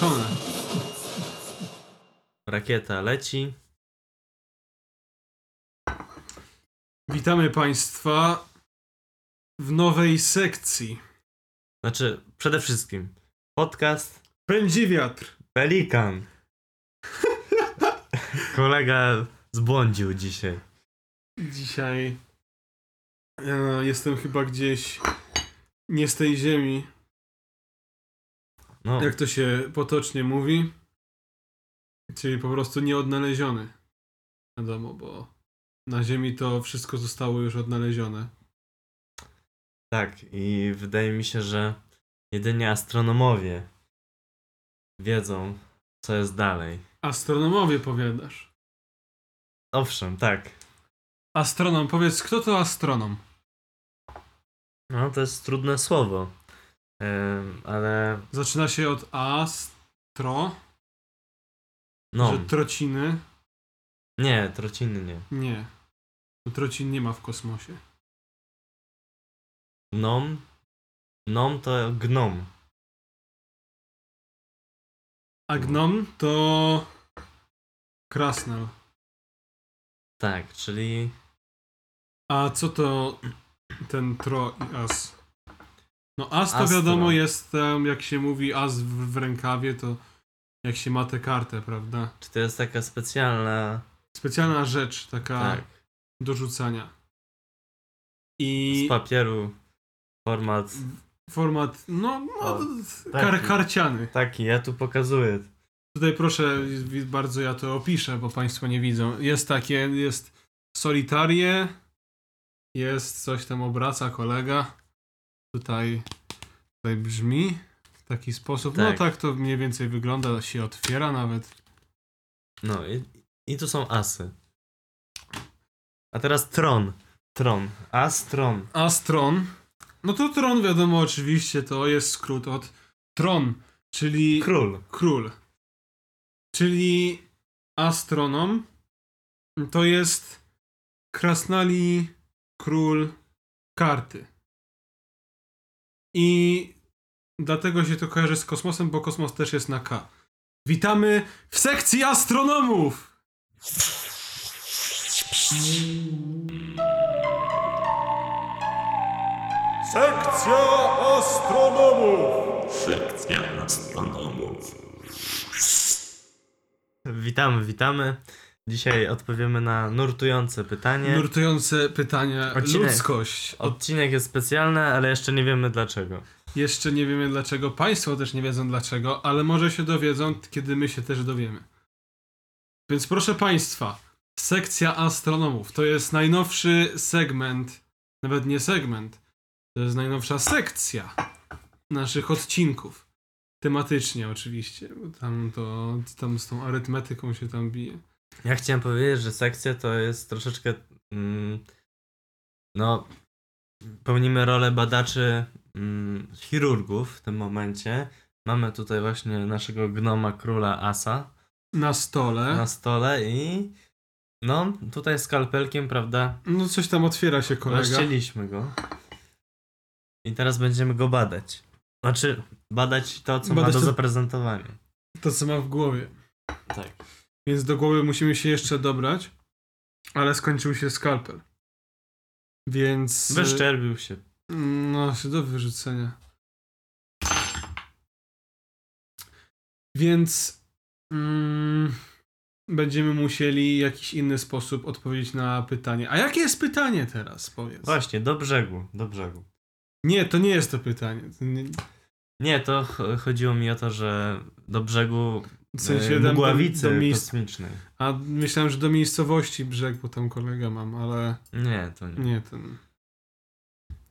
włączone. Rakieta leci. Witamy Państwa w nowej sekcji. Znaczy, przede wszystkim podcast Pędzi wiatr. Pelikan. Kolega zbłądził dzisiaj. Dzisiaj e, jestem chyba gdzieś nie z tej ziemi, No, jak to się potocznie mówi. Czyli po prostu nieodnaleziony. Wiadomo, bo na ziemi to wszystko zostało już odnalezione. tak. I wydaje mi się, że jedynie astronomowie wiedzą, co jest dalej. Astronomowie powiadasz. Owszem, tak. Astronom, powiedz, kto to astronom? No, to jest trudne słowo. Ale Zaczyna się od astro, no, że trociny. nie, trociny nie. Nie. Bo Trocin nie ma w kosmosie. Gnom? Gnom to gnom. A gnom to krasnal. Tak, czyli A co to ten tro i as? No as to Astro. wiadomo jest, jak się mówi as w, w rękawie, to jak się ma tę kartę, prawda? czy to jest taka specjalna. Specjalna rzecz, taka Tak. do rzucania. Z I papieru format format, no, no O, kar, taki. karciany. taki, ja tu pokazuję. Tutaj proszę, bardzo ja to opiszę, bo Państwo nie widzą. Jest takie, jest solitarie, jest coś tam obraca kolega. Tutaj, tutaj brzmi w taki sposób. No Tak. tak to mniej więcej wygląda, się otwiera nawet. No i, i tu są asy. A teraz tron. Tron. As, tron. Astron. No to tron wiadomo oczywiście, to jest skrót od tron, czyli Król. król. Czyli astronom to jest krasnali król karty. I dlatego się to kojarzy z kosmosem, bo kosmos też jest na K. Witamy w sekcji astronomów! Sekcja astronomów! Sekcja astronomów. Witamy, witamy. Dzisiaj odpowiemy na nurtujące pytanie. Nurtujące pytania. Odcinek. Ludzkość. Odcinek jest specjalny, ale jeszcze nie wiemy dlaczego. Jeszcze nie wiemy dlaczego, Państwo też nie wiedzą dlaczego, ale może się dowiedzą, kiedy my się też dowiemy. Więc proszę Państwa, sekcja astronomów to jest najnowszy segment, nawet nie segment, to jest najnowsza sekcja naszych odcinków. Tematycznie oczywiście, bo tam to, tam z tą arytmetyką się tam bije. Ja chciałem powiedzieć, że sekcja to jest troszeczkę. Mm, no. Pełnimy rolę badaczy mm, chirurgów w tym momencie. Mamy tutaj właśnie naszego gnoma króla Asa Na stole, na stole i. No, tutaj skalpelkiem, prawda? no coś tam otwiera się kolega. Rozcięliśmy go. I teraz będziemy go badać. Znaczy, badać to, co Badać ma do to- zaprezentowania. To co ma w głowie. Tak. Więc do głowy musimy się jeszcze dobrać, ale skończył się skalpel. Więc. Wyszczerbił się. No, się do wyrzucenia. Więc. Mm, będziemy musieli w jakiś inny sposób odpowiedzieć na pytanie. A jakie jest pytanie teraz, powiedz? Właśnie, do brzegu, do brzegu. Nie, to nie jest to pytanie. To nie, Nie, to ch- chodziło mi o to, że do brzegu w sensie mgławicy do, do miejsc, kosmicznej. A myślałem, że do miejscowości brzeg, bo tam kolega mam, ale Nie, to nie. nie ten.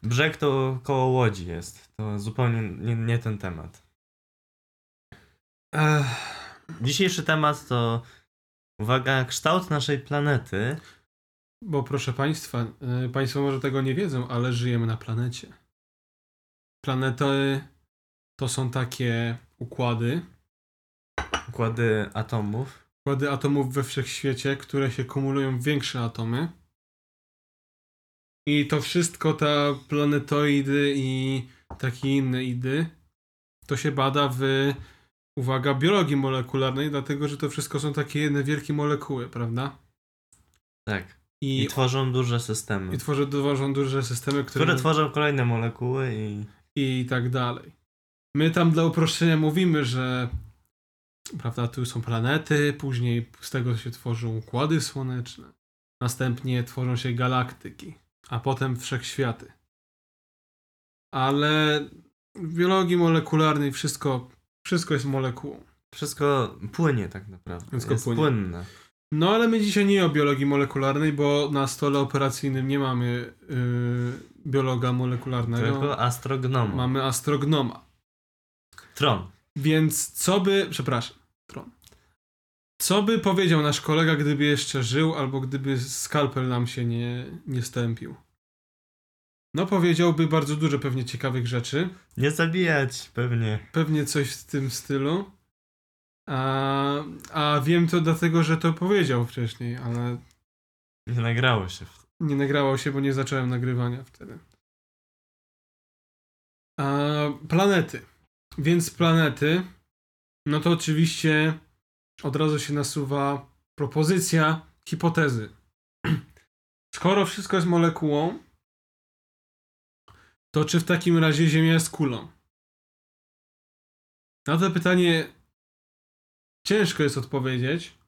Brzeg to koło Łodzi jest. To zupełnie nie, nie ten temat. Ech. Dzisiejszy temat to, uwaga, kształt naszej planety. Bo proszę Państwa, y, Państwo może tego nie wiedzą, ale żyjemy na planecie. Planety to są takie układy, Układy atomów. układy atomów we wszechświecie, które się kumulują w większe atomy. I to wszystko, te planetoidy i takie inne idy, to się bada w uwaga, biologii molekularnej, dlatego że to wszystko są takie jedne wielkie molekuły, prawda? Tak. I, I tworzą duże systemy. i tworzą, tworzą duże systemy, które, które tworzą kolejne molekuły i... i tak dalej. My tam dla uproszczenia mówimy, że prawda, tu są planety, później z tego się tworzą układy słoneczne, następnie tworzą się galaktyki, a potem wszechświaty. Ale w biologii molekularnej wszystko, wszystko jest molekułą. Wszystko płynie tak naprawdę. Wszystko jest płynie. płynne. No ale my dzisiaj nie o biologii molekularnej, bo na stole operacyjnym nie mamy yy, biologa molekularnego. Tylko astrognoma. Mamy astrognoma. Tron. Więc co by, przepraszam. Co by powiedział nasz kolega, gdyby jeszcze żył, albo gdyby skalpel nam się nie, nie stępił? No powiedziałby bardzo dużo pewnie ciekawych rzeczy. Nie zabijać pewnie. Pewnie coś w tym stylu. A, a wiem to dlatego, że to powiedział wcześniej, ale Nie nagrało się. nie nagrało się, bo nie zacząłem nagrywania wtedy. A, planety. Więc planety, no to oczywiście od razu się nasuwa propozycja hipotezy. Skoro wszystko jest molekułą, to czy w takim razie Ziemia jest kulą? Na to pytanie ciężko jest odpowiedzieć.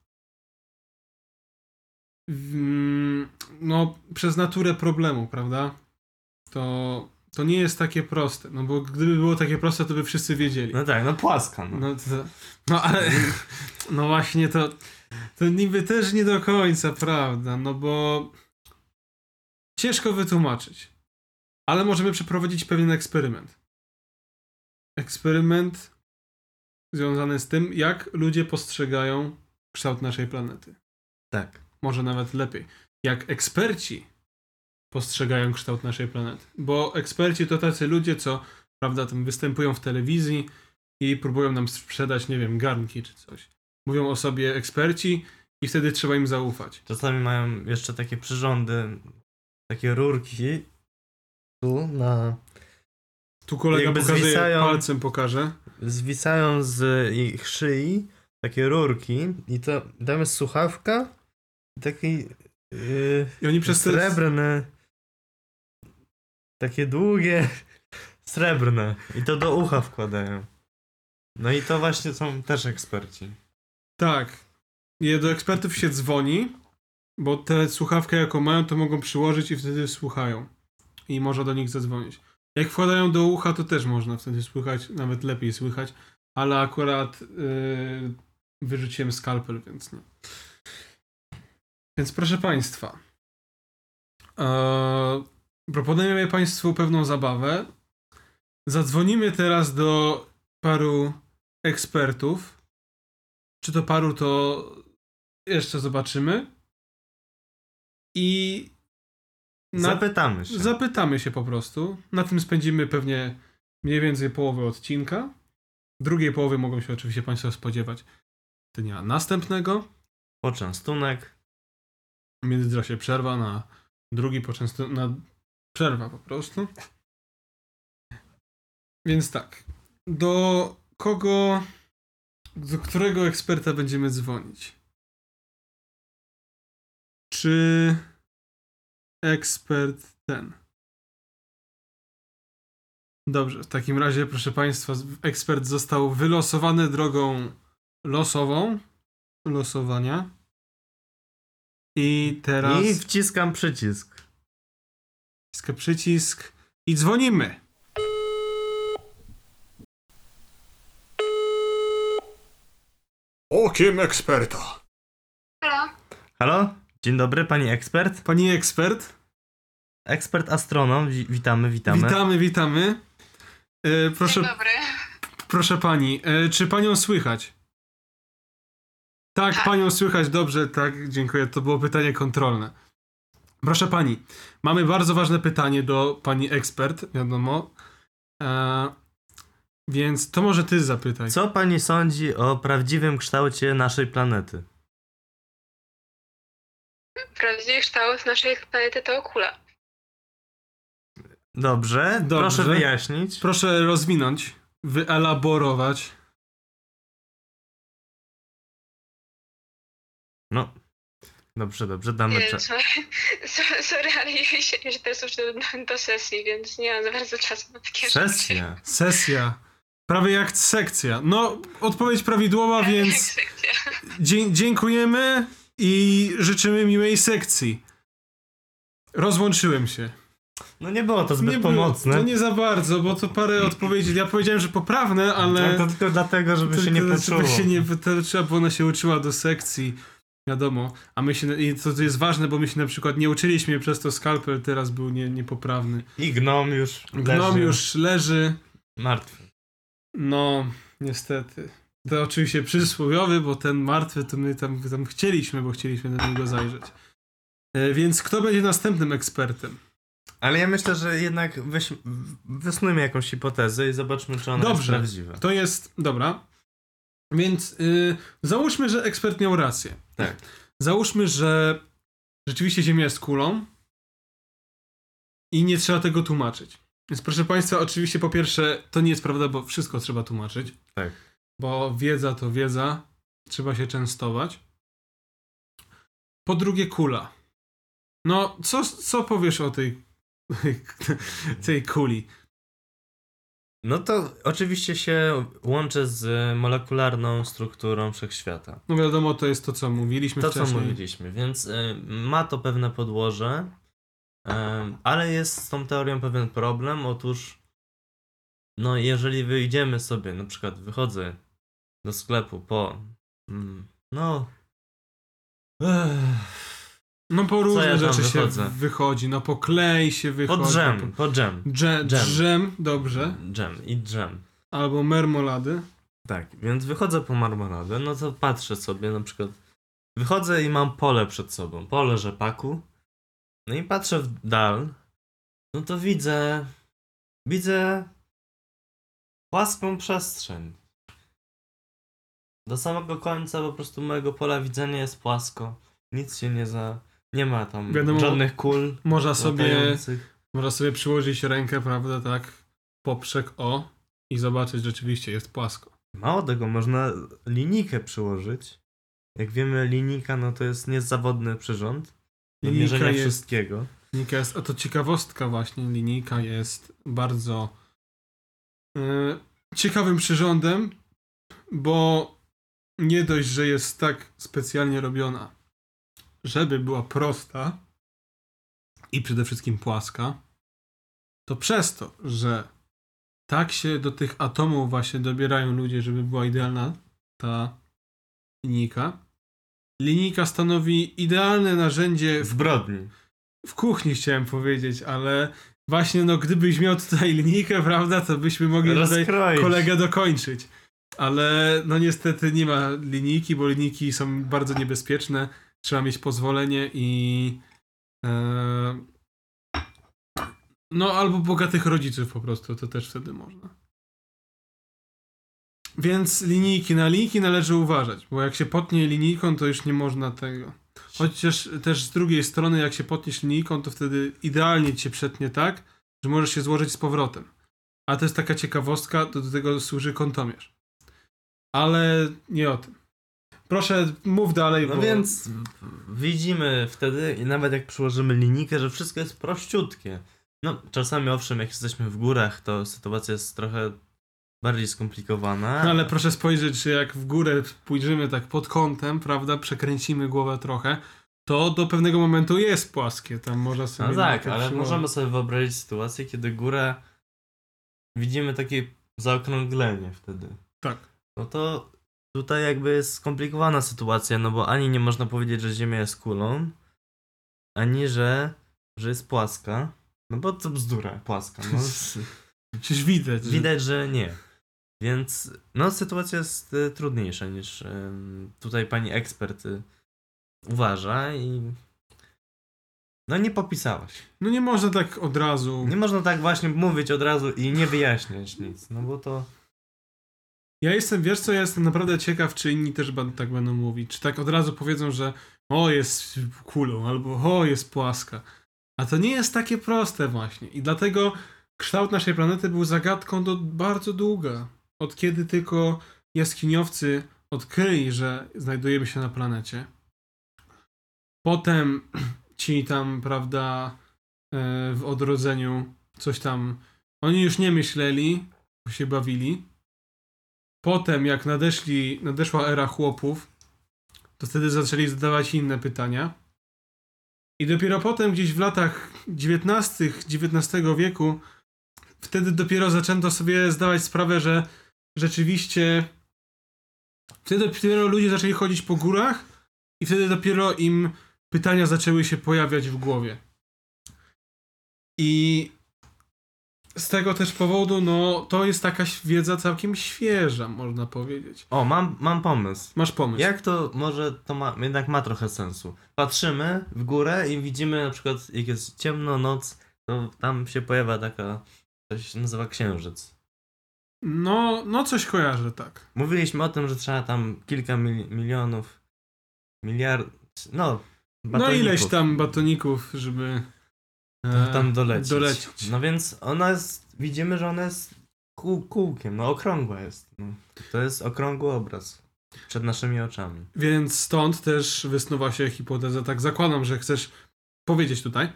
Mm, No, przez naturę problemu, prawda? To, to nie jest takie proste. No bo gdyby było takie proste, to by wszyscy wiedzieli. No tak, no płaska. No. No, to, no ale. No właśnie to. To niby też nie do końca prawda, no bo. Ciężko wytłumaczyć. Ale możemy przeprowadzić pewien eksperyment. Eksperyment związany z tym, jak ludzie postrzegają kształt naszej planety. Tak. Może nawet lepiej. Jak eksperci postrzegają kształt naszej planety. Bo eksperci to tacy ludzie, co prawda tam występują w telewizji i próbują nam sprzedać, nie wiem, garnki czy coś. Mówią o sobie eksperci i wtedy trzeba im zaufać. Czasami mają jeszcze takie przyrządy, takie rurki tu na... Tu kolega Jakby pokazuje, zwisają- palcem pokaże. Zwisają z ich szyi takie rurki i to tam jest słuchawka i taki yy, I oni przez te... takie długie srebrne i to do ucha wkładają. No i to właśnie są też eksperci. Tak. I do ekspertów się dzwoni, bo te słuchawkę jako mają, to mogą przyłożyć i wtedy słuchają. I można do nich zadzwonić. Jak wkładają do ucha, to też można wtedy słychać, nawet lepiej słychać, ale akurat yy, wyrzuciłem skalpel, więc nie. Więc proszę Państwa, e, proponujemy Państwu pewną zabawę. Zadzwonimy teraz do paru ekspertów. Czy to paru, to jeszcze zobaczymy. I na, Zapytamy się. zapytamy się po prostu. Na tym spędzimy pewnie mniej więcej połowę odcinka. Drugiej połowy mogą się oczywiście Państwo spodziewać dnia następnego. Poczęstunek. W międzyczasie przerwa na drugi poczęstu... na przerwa po prostu. Więc tak. Do kogo... Do którego eksperta będziemy dzwonić? Czy ekspert ten? Dobrze, w takim razie, proszę Państwa, ekspert został wylosowany drogą losową. Losowania. I teraz I wciskam przycisk. Wciska przycisk i dzwonimy. Okiem eksperta. Halo? Halo? Dzień dobry, pani ekspert. Pani ekspert, Ekspert astronom, wi- witamy, witamy. witamy, witamy. E, proszę, Dzień dobry. proszę pani, e, czy panią słychać? Tak, Tak. panią słychać, dobrze, tak, dziękuję. To było pytanie kontrolne. Proszę pani, mamy bardzo ważne pytanie do pani ekspert, wiadomo. E, więc to może ty zapytaj. Co pani sądzi o prawdziwym kształcie naszej planety? Prawdziwy kształt naszej planety to kula. Dobrze, Dobrze. proszę wyjaśnić. Proszę rozwinąć, wyelaborować. No, Dobrze, dobrze, damy czas. so- sorry, ale ja się, ja się teraz już do, do sesji, więc nie mam za bardzo czasu na takie rzeczy. Sesja. Sesja. Prawie jak sekcja. No, odpowiedź prawidłowa, Jak więc sekcja. dzie- dziękujemy i życzymy miłej sekcji. Rozłączyłem się. No nie było to zbyt Nie było- pomocne. No nie za bardzo, bo to parę odpowiedzi. Ja powiedziałem, że poprawne, ale. No to tylko dlatego, żeby się nie żeby poczuło. się nie to trzeba, bo ona się uczyła do sekcji. Wiadomo. A my się. I to, to jest ważne, bo my się na przykład nie uczyliśmy, przez to skalpel teraz był nie, niepoprawny. I gnom już Gnom leży już leży. martwy. No, niestety. To oczywiście przysłowiowy, bo ten martwy to my tam, tam chcieliśmy, bo chcieliśmy na niego zajrzeć. E, więc kto będzie następnym ekspertem? Ale ja myślę, że jednak weź, wysnujmy jakąś hipotezę i zobaczmy, czy ona Dobrze. jest prawdziwa. To jest. Dobra. Więc y, załóżmy, że ekspert miał rację. Tak. Załóżmy, że rzeczywiście Ziemia jest kulą i nie trzeba tego tłumaczyć. Więc proszę Państwa, oczywiście po pierwsze, to nie jest prawda, bo wszystko trzeba tłumaczyć. Tak. Bo wiedza to wiedza, trzeba się częstować. Po drugie, kula. No, co, co powiesz o tej, tej kuli? No to oczywiście się łączy z molekularną strukturą wszechświata. No wiadomo, to jest to, co mówiliśmy To, co wcześniej. mówiliśmy, więc y, ma to pewne podłoże, y, ale jest z tą teorią pewien problem. Otóż, no, jeżeli wyjdziemy sobie, na przykład wychodzę do sklepu po, mm, no, ech, No po różne ja rzeczy wychodzę? się wychodzi, no po klej się wychodzi. po dżem, po dżem, Dżem, Dżem. dżem, dobrze. dżem i dżem. Albo mermolady. Tak, więc wychodzę po marmoladę, no to patrzę sobie na przykład. Wychodzę i mam pole przed sobą, pole rzepaku. No i patrzę w dal. No to widzę. Widzę. płaską przestrzeń. Do samego końca po prostu mojego pola widzenia jest płasko. Nic się nie za. Nie ma tam Wiadomo, żadnych kul. Można sobie, latających. można sobie przyłożyć rękę, prawda, tak, poprzek o i zobaczyć, rzeczywiście jest płasko. Mało tego, można linijkę przyłożyć. Jak wiemy, linijka no to jest niezawodny przyrząd. Do Linijka mierzenia jest- wszystkiego. Linijka jest, a to ciekawostka właśnie, linijka jest bardzo e, ciekawym przyrządem, bo nie dość, że jest tak specjalnie robiona, żeby była prosta i przede wszystkim płaska, to przez to, że tak się do tych atomów właśnie dobierają ludzie, żeby była idealna ta linijka, linijka stanowi idealne narzędzie w Zbrodni. w kuchni chciałem powiedzieć, ale właśnie no gdybyś miał tutaj linijkę, prawda, to byśmy mogli tutaj Rozkroić. kolegę dokończyć. Ale no niestety nie ma linijki, bo linijki są bardzo niebezpieczne. Trzeba mieć pozwolenie i e, no albo bogatych rodziców po prostu, to też wtedy można. Więc linijki na linijki należy uważać, bo jak się potnie linijką, to już nie można tego. Chociaż też z drugiej strony, jak się potniesz linijką, to wtedy idealnie cię przetnie tak, że możesz się złożyć z powrotem. A to jest taka ciekawostka, do tego służy kątomierz. Ale nie o tym. Proszę, mów dalej, No bo... więc widzimy wtedy, i nawet jak przyłożymy linijkę, że wszystko jest prościutkie. No, czasami owszem, jak jesteśmy w górach, to sytuacja jest trochę bardziej skomplikowana. No, ale proszę spojrzeć, że jak w górę pójdziemy tak pod kątem, prawda, przekręcimy głowę trochę, to do pewnego momentu jest płaskie. Tam można sobie... No tak, ale przyłożyć. możemy sobie wyobrazić sytuację, kiedy górę widzimy takie zaokrąglenie wtedy. Tak. No to tutaj jakby jest skomplikowana sytuacja, no bo ani nie można powiedzieć, że Ziemia jest kulą, ani że, że jest płaska. No bo to bzdura, płaska. No. Przecież widać. że- Widać, że nie. Więc no sytuacja jest y, trudniejsza niż ym, tutaj pani ekspert y, uważa i no nie popisałaś. No nie można tak od razu... Nie można tak właśnie mówić od razu i nie wyjaśniać nic, no bo to Ja jestem, wiesz co, ja jestem naprawdę ciekaw, czy inni też tak będą mówić. Czy tak od razu powiedzą, że o, jest kulą, albo o, jest płaska. A to nie jest takie proste właśnie. I dlatego kształt naszej planety był zagadką do bardzo długa. Od kiedy tylko jaskiniowcy odkryli, że znajdujemy się na planecie. Potem ci tam, prawda, e, w odrodzeniu coś tam. Oni już nie myśleli, się bawili. Potem, jak nadeszli, nadeszła era chłopów, to wtedy zaczęli zadawać inne pytania. I dopiero potem, gdzieś w latach XIX, XIX wieku, wtedy dopiero zaczęto sobie zdawać sprawę, że rzeczywiście wtedy dopiero ludzie zaczęli chodzić po górach i wtedy dopiero im pytania zaczęły się pojawiać w głowie. I z tego też powodu, no, to jest taka wiedza całkiem świeża, można powiedzieć. O, mam, mam pomysł. Masz pomysł? Jak to może to ma, jednak ma trochę sensu. Patrzymy w górę i widzimy na przykład jak jest ciemno, noc, to tam się pojawia taka, to się nazywa księżyc. No, no coś kojarzę, tak. Mówiliśmy o tym, że trzeba tam kilka mil, milionów, miliard, no, No batoników, ileś tam batoników, żeby e, tam dolecieć. dolecieć. No więc ona jest, widzimy, że ona jest kół, kółkiem, no okrągła jest. No. To jest okrągły obraz przed naszymi oczami. Więc stąd też wysnuwa się hipoteza, tak zakładam, że chcesz powiedzieć tutaj,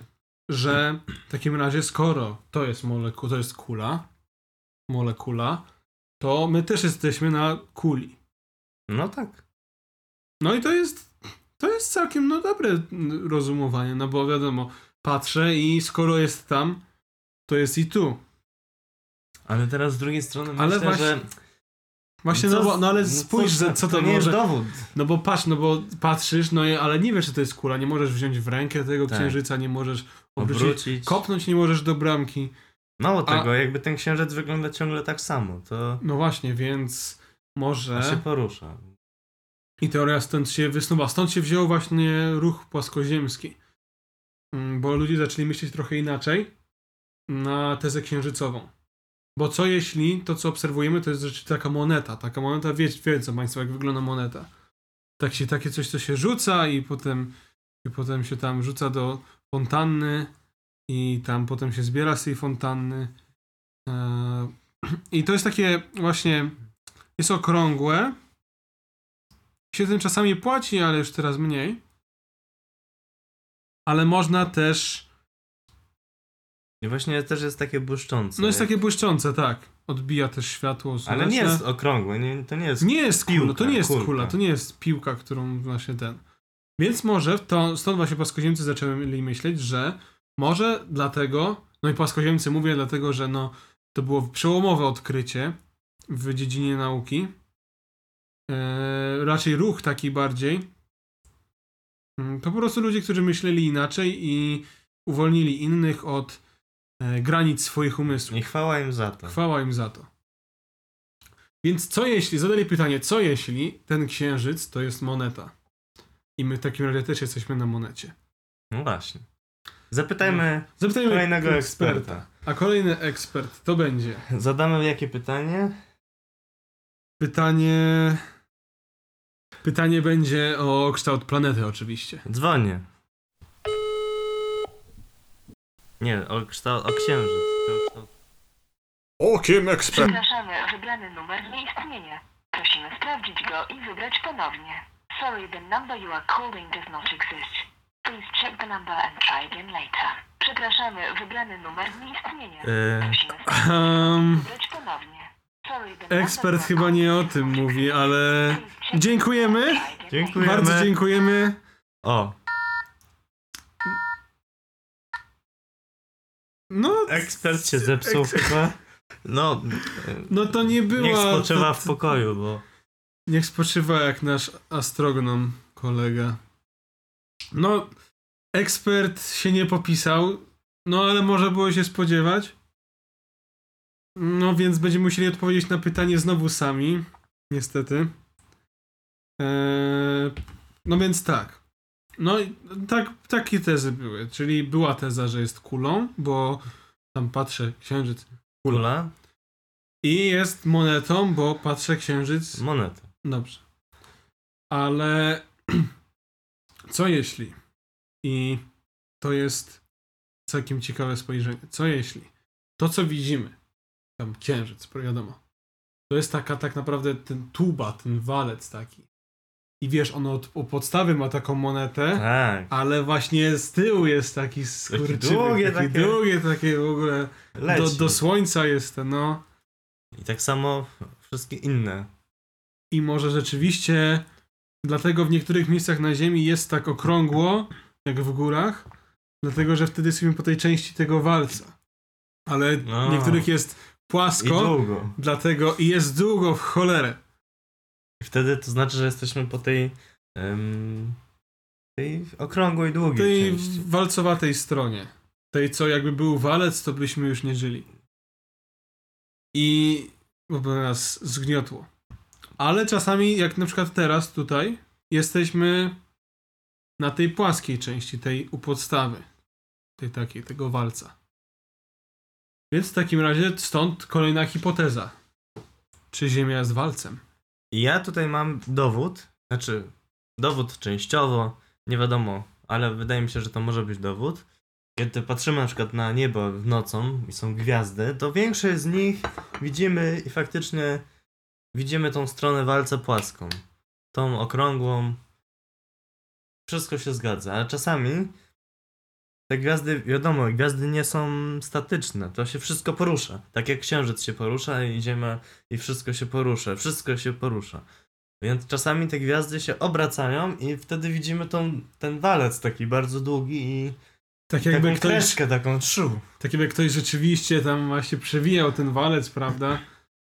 że w takim razie skoro to jest molekula, to jest kula, molekula, to my też jesteśmy na kuli. No tak. No i to jest, to jest całkiem no, dobre rozumowanie, no bo wiadomo, patrzę i skoro jest tam, to jest i tu. Ale teraz z drugiej strony Ale myślę, właśnie- że... Właśnie, co no, bo, no ale co spójrz, że co to, to nie może... jest dowód. No bo patrz, no bo patrzysz, no ale nie wiesz, czy to jest kula, nie możesz wziąć w rękę tego Tak. księżyca, nie możesz obrócić, Obrócić. kopnąć nie możesz do bramki. Mało A- tego, jakby ten księżyc wygląda ciągle tak samo, to No właśnie, więc może... a się porusza. I teoria stąd się wysnuwa. Stąd się wziął właśnie ruch płaskoziemski. Mm, Bo ludzie zaczęli myśleć trochę inaczej na tezę księżycową. Bo co jeśli to, co obserwujemy, to jest taka moneta. Taka moneta, wie, wiedzą Państwo, jak wygląda moneta. Tak się, takie coś, co się rzuca i potem, i potem się tam rzuca do fontanny i tam potem się zbiera z tej fontanny. Eee, I to jest takie właśnie, jest okrągłe, się tym czasami płaci, ale już teraz mniej. Ale można też. I właśnie też jest takie błyszczące. No jest takie błyszczące, tak. Odbija też światło. Ale słoneczne. nie jest okrągłe, nie, to nie jest... Nie jest kula, piłka, to nie jest kulka. kula, to nie jest piłka, którą właśnie ten. Więc może to, stąd właśnie płaskoziemcy zaczęli myśleć, że może dlatego, no i płaskoziemcy mówię dlatego, że no to było przełomowe odkrycie w dziedzinie nauki. Eee, raczej ruch taki bardziej. Mm, To po prostu ludzie, którzy myśleli inaczej i uwolnili innych od e, granic swoich umysłów. I chwała im za to. Chwała im za to. Więc co jeśli, zadali pytanie, co jeśli ten księżyc to jest moneta? I my w takim razie też jesteśmy na monecie. No właśnie. Zapytajmy Zapytajmy kolejnego eksperta. A kolejny ekspert to będzie Zadamy jakie pytanie? pytanie. Pytanie będzie o kształt planety, oczywiście. Dzwonię. Nie, o kształt, o księżyc. O kształt... Okiem ekspert. Przepraszamy, wybrany numer nie istnieje. Prosimy sprawdzić go i wybrać ponownie. Sorry, the number you are calling does not exist. Please check the number and try again later. Przepraszamy, wybrany numer nie istnieje. Yy, Prosimy sprawdzić Um, i wybrać ponownie. Ekspert chyba nie o tym mówi, ale dziękujemy. later. bardzo dziękujemy. o, No, ekspert się zepsuł chyba. No, no to nie była. niech spoczywa w pokoju, bo... Niech spoczywa jak nasz astronom kolega. No, ekspert się nie popisał, no ale może było się spodziewać. No więc będziemy musieli odpowiedzieć na pytanie znowu sami, niestety. Eee, no więc tak. No i tak, takie tezy były, czyli była teza, że jest kulą, bo tam patrzę, księżyc. Kula? I jest monetą, bo patrzę, księżyc Moneta. Dobrze. Ale co jeśli? I to jest całkiem ciekawe spojrzenie. Co jeśli to, co widzimy, tam księżyc, wiadomo, to jest taka tak naprawdę ten tuba, ten walec taki. i wiesz, ono od, u podstawy ma taką monetę, Tak. ale właśnie z tyłu jest taki skurczybyk, długie taki takie. długie takie w ogóle, do, do słońca jest ten, no. I tak samo wszystkie inne. I może rzeczywiście dlatego w niektórych miejscach na ziemi jest tak okrągło, jak w górach, dlatego że wtedy jesteśmy po tej części tego walca. Ale No. niektórych jest I płasko, długo. dlatego i jest długo w cholerę. I wtedy to znaczy, że jesteśmy po tej em, tej okrągłej, długiej tej części. walcowatej stronie. Tej, co jakby był walec, to byśmy już nie żyli. I bo by nas zgniotło. Ale czasami, jak na przykład teraz tutaj, jesteśmy na tej płaskiej części, tej u podstawy. Tej takiej, tego walca. Więc w takim razie stąd kolejna hipoteza. Czy Ziemia jest walcem? Ja tutaj mam dowód, znaczy dowód częściowo, nie wiadomo, ale wydaje mi się, że to może być dowód. Kiedy patrzymy na przykład na niebo w nocą i są gwiazdy, to większość z nich widzimy i faktycznie widzimy tą stronę walca płaską. Tą okrągłą. Wszystko się zgadza, ale czasami te gwiazdy, wiadomo, gwiazdy nie są statyczne, to się wszystko porusza. Tak jak księżyc się porusza i ziemia i wszystko się porusza, wszystko się porusza. Więc czasami te gwiazdy się obracają i wtedy widzimy tą, ten walec taki bardzo długi i Tak taką jakby ktoś, kreszkę taką trzu. tak jakby ktoś rzeczywiście tam właśnie przewijał ten walec, prawda?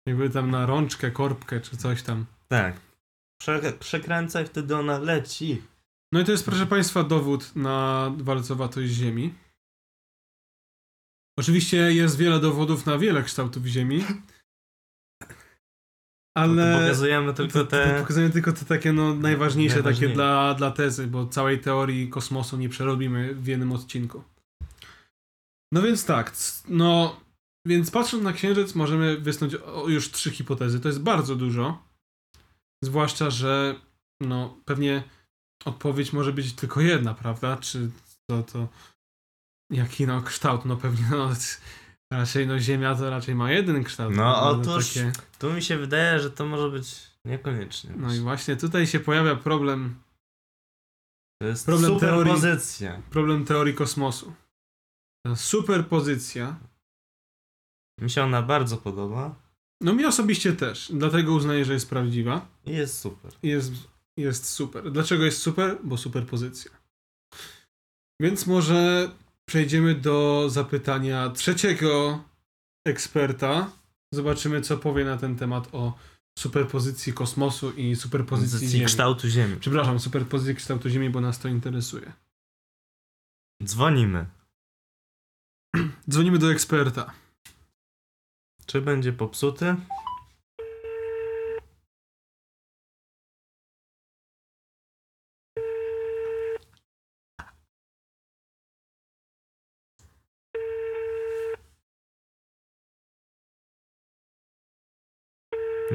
Jakby tam na rączkę, korbkę czy coś tam. Tak. Prze przekręca i wtedy ona leci. No i to jest, proszę Państwa, dowód na walcowatość Ziemi. Oczywiście jest wiele dowodów na wiele kształtów Ziemi. Ale To pokazujemy tylko to, to te... pokazujemy tylko te takie no, najważniejsze takie dla, dla tezy, bo całej teorii kosmosu nie przerobimy w jednym odcinku. No więc tak, no więc patrząc na Księżyc możemy wysnuć już trzy hipotezy. To jest bardzo dużo. Zwłaszcza, że no pewnie odpowiedź może być tylko jedna, prawda? Czy to, to jaki no kształt? No pewnie no, raczej no Ziemia to raczej ma jeden kształt. No, otóż- Tu mi się wydaje, że to może być niekoniecznie. No i właśnie tutaj się pojawia problem, To jest problem superpozycja. problem teorii kosmosu. Ta superpozycja. Mi się ona bardzo podoba No mi osobiście też, dlatego uznaję, że jest prawdziwa. i jest super. Jest, jest super. Dlaczego jest super? Bo superpozycja. Więc może przejdziemy do zapytania trzeciego eksperta. Zobaczymy, co powie na ten temat o superpozycji kosmosu i superpozycji Pozycji Ziemi. kształtu Ziemi. Przepraszam, superpozycji kształtu Ziemi, bo nas to interesuje. Dzwonimy. Dzwonimy do eksperta. Czy będzie popsuty?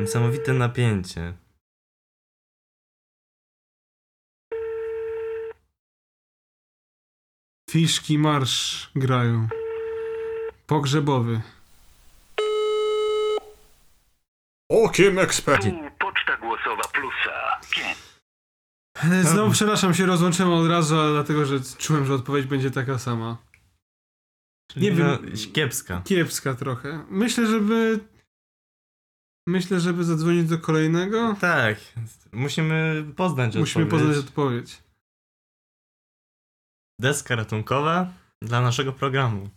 Niesamowite napięcie. Fiszki marsz grają. Pogrzebowy. Okiem eksperta. Poczta głosowa plusa. 5. E, Znowu przepraszam, się rozłączyłem od razu, ale dlatego, że czułem, że odpowiedź będzie taka sama. Nie wiem. No, kiepska. Kiepska trochę. Myślę, żeby. Myślę, żeby zadzwonić do kolejnego. Tak, musimy poznać Musimy odpowiedź. poznać odpowiedź. Deska ratunkowa dla naszego programu.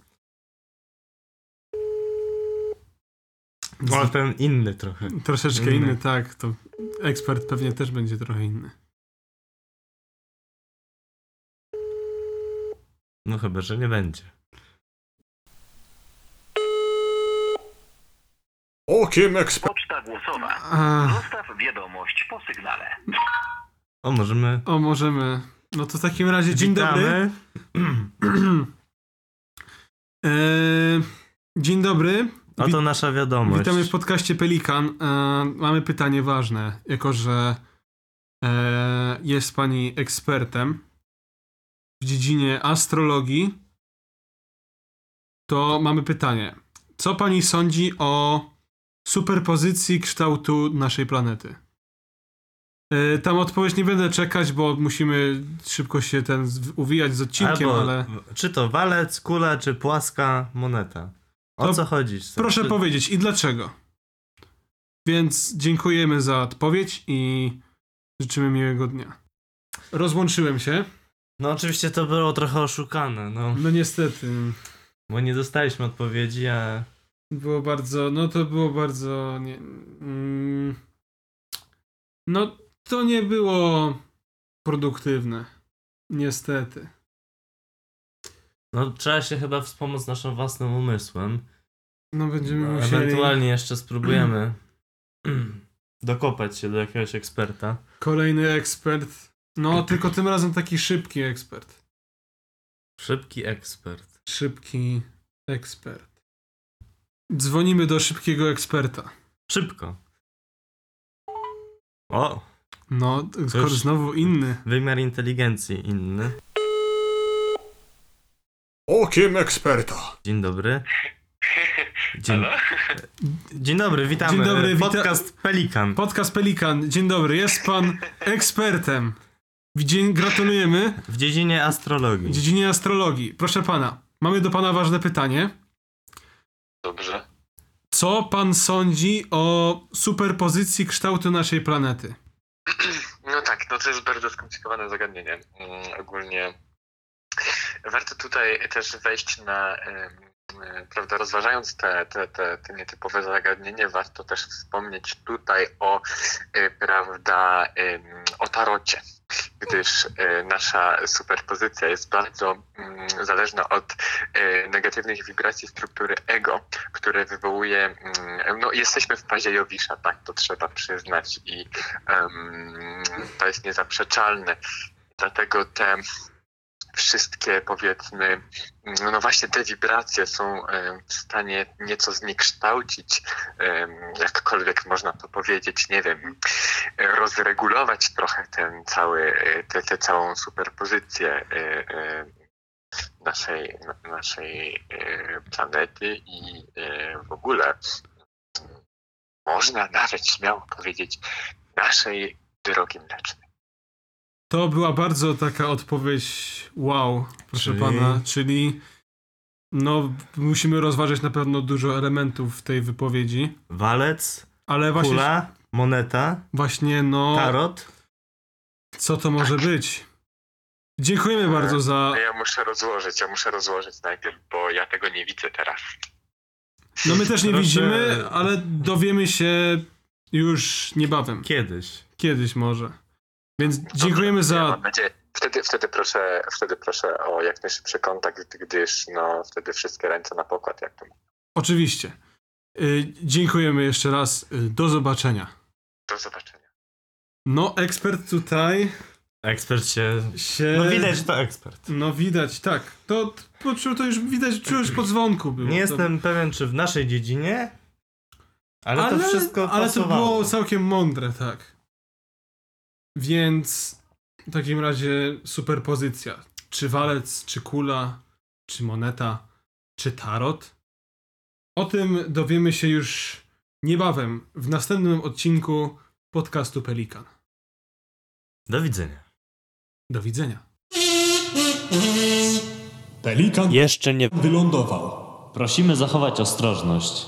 Z- Ten inny trochę. Troszeczkę Inny. inny, tak. To ekspert pewnie też będzie trochę inny. No chyba, że nie będzie. Okiem eksperta. Poczta głosowa. A, Zostaw wiadomość po sygnale. O, możemy... o, możemy. No to w takim razie dzień dobry. Witamy. E, dzień dobry. Oto nasza wiadomość. Witamy w podcaście Pelikan. E, mamy pytanie ważne, jako że e, jest pani ekspertem w dziedzinie astrologii. To mamy pytanie. Co pani sądzi o superpozycji kształtu naszej planety? Y, tam odpowiedź nie będę czekać, bo musimy szybko się ten z- uwijać z odcinkiem, Albo ale czy to walec, kula, czy płaska moneta. O To co chodzi? proszę czy... powiedzieć i dlaczego. Więc dziękujemy za odpowiedź i życzymy miłego dnia. Rozłączyłem się. No oczywiście to było trochę oszukane, no. No niestety. Bo nie dostaliśmy odpowiedzi, a... Było bardzo, no to było bardzo, nie, mm, no to nie było produktywne, niestety. No trzeba się chyba wspomóc naszym własnym umysłem. No będziemy No, musieli, Ewentualnie jeszcze spróbujemy dokopać się do jakiegoś eksperta. kolejny ekspert, no tylko tym razem taki szybki ekspert, Szybki ekspert. szybki ekspert. Dzwonimy do szybkiego eksperta. Szybko. O, No, skoro znowu inny. wymiar inteligencji inny. Okiem eksperta. Dzień dobry. Dzień, Dzień dobry, witamy. Dzień dobry, wita- Podcast Pelikan. Podcast Pelikan, dzień dobry, jest pan ekspertem. Dzień, gratulujemy. W dziedzinie W astrologii. dziedzinie astrologii. Proszę pana, mamy do pana ważne pytanie. Dobrze. Co pan sądzi o superpozycji kształtu naszej planety? No tak, no to jest bardzo skomplikowane zagadnienie. Mm, ogólnie warto tutaj też wejść na, e, prawda, rozważając te, te, te, te nietypowe zagadnienie, warto też wspomnieć tutaj o, e, prawda, o tarocie. Gdyż e, nasza superpozycja jest bardzo mm, zależna od e, negatywnych wibracji struktury ego, które wywołuje, mm, no jesteśmy w fazie Jowisza, tak, to trzeba przyznać i em, to jest niezaprzeczalne. Dlatego te wszystkie, powiedzmy, no, no właśnie te wibracje są em, w stanie nieco zniekształcić, em, jakkolwiek można to powiedzieć, nie wiem, rozregulować trochę ten cały, e, tę tę całą superpozycję e, e, naszej, na- naszej e, planety i e, w ogóle można nawet śmiało powiedzieć naszej drogi mlecznej. To była bardzo taka odpowiedź wow, proszę Czyli- pana, czyli no musimy rozważyć na pewno dużo elementów w tej wypowiedzi, Walec, ale właśnie, kula, moneta, właśnie no, tarot. co to może być? Dziękujemy bardzo za... No ja muszę rozłożyć, ja muszę rozłożyć najpierw, bo ja tego nie widzę teraz. No my też nie Proszę- widzimy, ale dowiemy się już niebawem, Kiedyś. kiedyś może. Więc dziękujemy Ja za... mam nadzieję. Wtedy, wtedy, proszę, wtedy proszę o jak najszybszy kontakt, gdyż no, wtedy wszystkie ręce na pokład, jak to mówię. Oczywiście. Y, dziękujemy jeszcze raz. Y, do zobaczenia. Do zobaczenia. No, ekspert tutaj Ekspert się... się... No widać, że to ekspert. No widać, tak. To, to, to już widać, czułeś po dzwonku było. Nie to, jestem pewien, czy w naszej dziedzinie, ale, to wszystko Ale to pasowało. było całkiem mądre, tak. Więc w takim razie superpozycja. Czy walec, czy kula, czy moneta, czy tarot? O tym dowiemy się już niebawem w następnym odcinku podcastu Pelikan. Do widzenia. Do widzenia. Pelikan Jeszcze nie wylądował. prosimy zachować ostrożność.